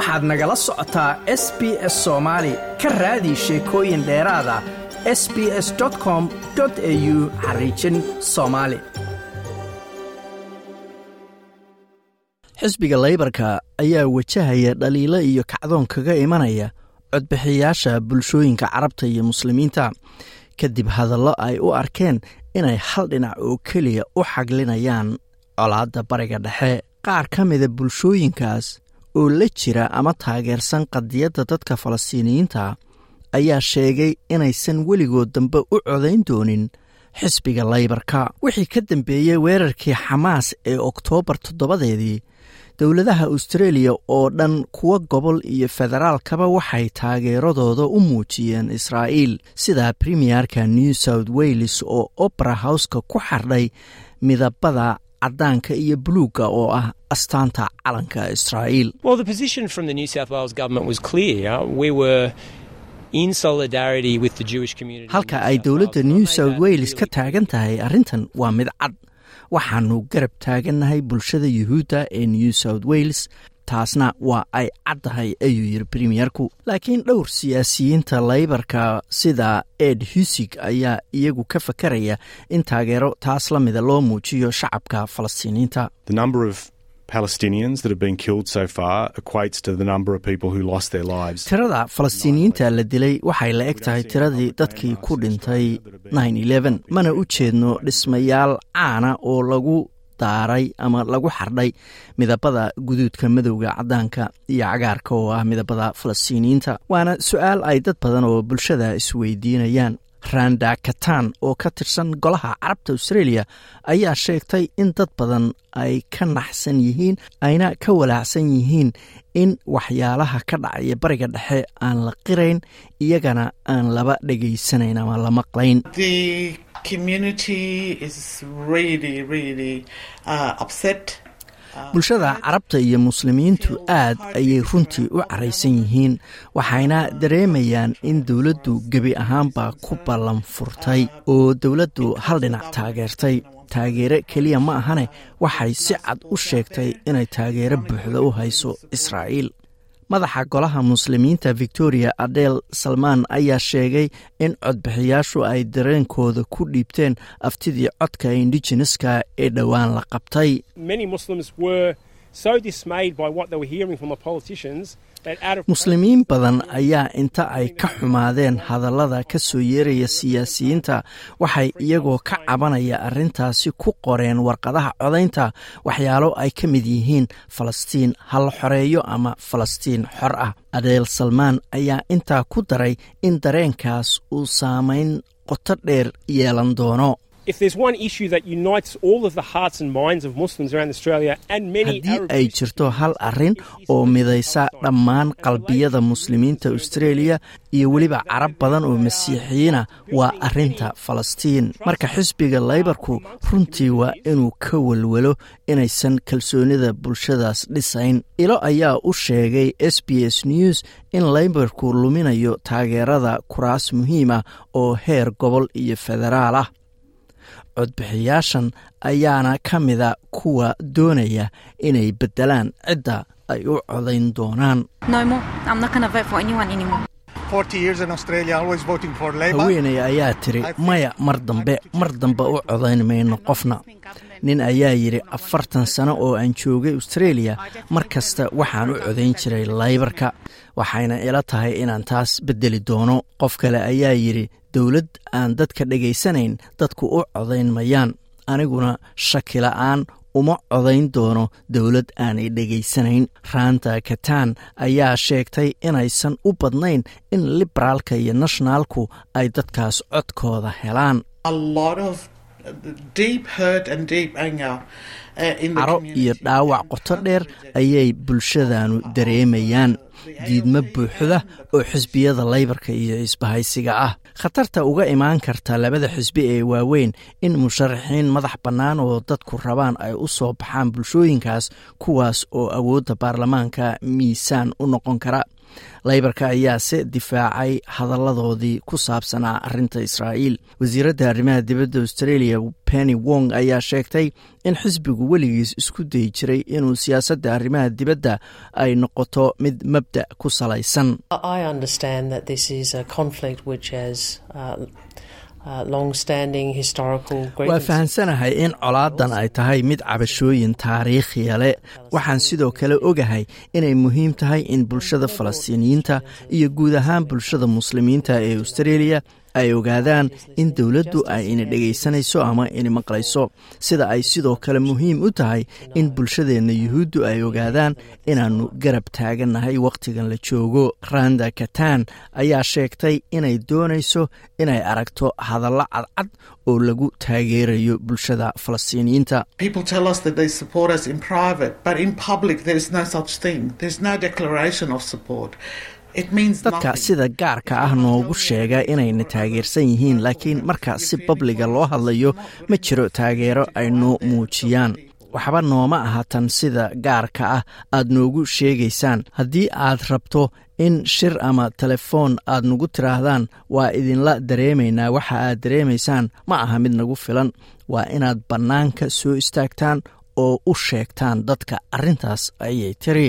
waxaad nagala socotaa s b s soomaali ka raadi sheekooyin dheeraada s b s com au xariijin soomaali xisbiga laybarka ayaa wajahaya dhaliilo iyo kacdoon kaga imanaya codbixiyaasha bulshooyinka carabta iyo muslimiinta. Kadib hadallo ay u arkeen inay hal dhinac oo keliya u xaglinayaan colaadda bariga dhexe. Qaar ka mida bulshooyinkaas oo la jira ama taageersan qadiyadda dadka falastiiniyiinta ayaa sheegay inaysan weligood dambe u codayn doonin xisbiga laybarka. Wixii ka dambeeyey weerarkii xamaas ee oktoobar toddobadeedii dowladaha austareeliya oo dhan kuwa gobol iyo federaalkaba waxay taageeradooda u muujiyeen israa'iil. Sida premierka new south wales oo opera howska ku xardhay midabada caddaanka iyo buluugga oo ah astaanta calanka israa'iil. Halka ay dowladda new south wales ka taagan tahay arrintan waa mid cad. Waxaanu garab taagannahay bulshada yuhuudda ee new south wales taasna waa ay caddahay ayuu yiri premierku. Laakiin dhowr siyaasiyiinta laybarka sida ed husig ayaa iyagu ka fakaraya in taageero taas la mida loo muujiyo shacabka falastiiniyiinta tirada falastiiniyiinta la dilay waxay la eg tahay tiradii dadkii ku dhintay mana u jeedno dhismayaal caana oo lagu daaray ama lagu xardhay midabada guduudka madowga caddaanka iyo cagaarka oo ah midabada falastiiniyiinta waana su'aal ay dad badan oo bulshada isweydiinayaan randa katan oo ka tirsan golaha carabta australia ayaa sheegtay in dad badan ay ka naxsan yihiin ayna ka walaacsan yihiin in waxyaalaha ka dhacaya bariga dhexe aan la qirayn iyagana aan laba dhegaysanayn ama la maqlayn bulshada carabta iyo muslimiintu aad ayay runtii u caraysan yihiin waxayna dareemayaan in dowladdu gebi ahaanba ku ballan furtay oo dowladdu hal dhinac taageertay. Taageere keliya ma ahane waxay si cad u sheegtay inay taageero buuxda u hayso israa'iil madaxa golaha muslimiinta victoria adel salmaan ayaa sheegay in codbixiyaashu ay dareenkooda ku dhiibteen aftidii codka indigeneska ee dhowaan la qabtay muslimiin badan ayaa inta ay ka xumaadeen hadallada ka soo yeeraya siyaasiyiinta waxay iyagoo ka cabanaya arrintaasi ku qoreen warqadaha codaynta waxyaalo ay ka mid yihiin falastiin hal xoreeyo ama falastiin xor ah. Adeel salmaan ayaa intaa ku daray in dareenkaas uu saamayn qoto dheer yeelan doono haddii ay jirto hal arrin oo midaysa dhammaan qalbiyada muslimiinta austareeliya iyo weliba carab badan oo masiixiyiina waa arrinta falastiin. marka xisbiga laybarku runtii waa inuu ka welwelo inaysan kalsoonida bulshadaas dhisayn. Ilo ayaa u sheegay s b s news in laybarku luminayo taageerada kuraas muhiima oo heer gobol iyo federaal ah codbixiyaashan ayaana ka mida kuwa doonaya inay beddelaan cidda ay u codayn doonaan. Haweeney ayaa tiri maya mar dambe mar dambe u codayn mayno qofna nin ayaa yidhi afartan sano oo aan joogay australia mar kasta waxaan u codayn jiray laybarka waxayna ila tahay inaan taas beddeli doono. Qof kale ayaa yidhi dowlad aan dadka dhegaysanayn dadku u codayn mayaan aniguna shakila-aan uma codayn doono dowlad aanay dhegaysanayn. Raanta katan ayaa sheegtay inaysan u badnayn in liberaalka iyo nationaalku ay dadkaas codkooda helaan caro iyo dhaawac qoto dheer ayay bulshadanu dareemayaan. Diidmo buuxda oo xisbiyada laybarka iyo isbahaysiga ah. Khatarta uga imaan karta labada xisbi ee waaweyn in musharaxiin madax bannaan oo dadku rabaan ay u soo baxaan bulshooyinkaas kuwaas oo awoodda baarlamaanka miisaan u noqon kara laybarka ayaase difaacay hadalladoodii ku saabsanaa arrinta israa'iil. Wasiiradda arrimaha dibadda australia penny wong ayaa sheegtay in xisbigu weligiis isku dayi jiray inuu siyaasadda arrimaha dibadda ay noqoto mid mabda ku salaysan waa fahansanahay in colaadan ay tahay mid cabashooyin taariikhiya leh waxaan sidoo kale ogahay inay muhiim tahay in bulshada falastiiniyiinta iyo guud ahaan bulshada muslimiinta ee australia ay ogaadaan in dowladdu ay ina dhegaysanayso ama ina maqlayso. Sida ay sidoo kale muhiim u tahay in bulshadeenna yuhuuddu ay ogaadaan inaannu garab taagannahay wakhtigan la joogo. Randa katan ayaa sheegtay inay doonayso inay aragto hadallo cadcad oo lagu taageerayo bulshada falastiiniyiinta dadka sida gaarka ah noogu sheega inayna taageersan yihiin laakiin marka si babliga loo hadlayo ma jiro taageero ay noo muujiyaan. Waxba nooma aha tan sida gaarka ah aad noogu sheegaysaan. Haddii aad rabto in shir ama telefoon aad nagu tiraahdaan waa idinla dareemaynaa. Waxa aad dareemaysaan ma aha mid nagu filan. Waa inaad bannaanka soo istaagtaan oo u sheegtaan dadka. Arrintaas ayay tiri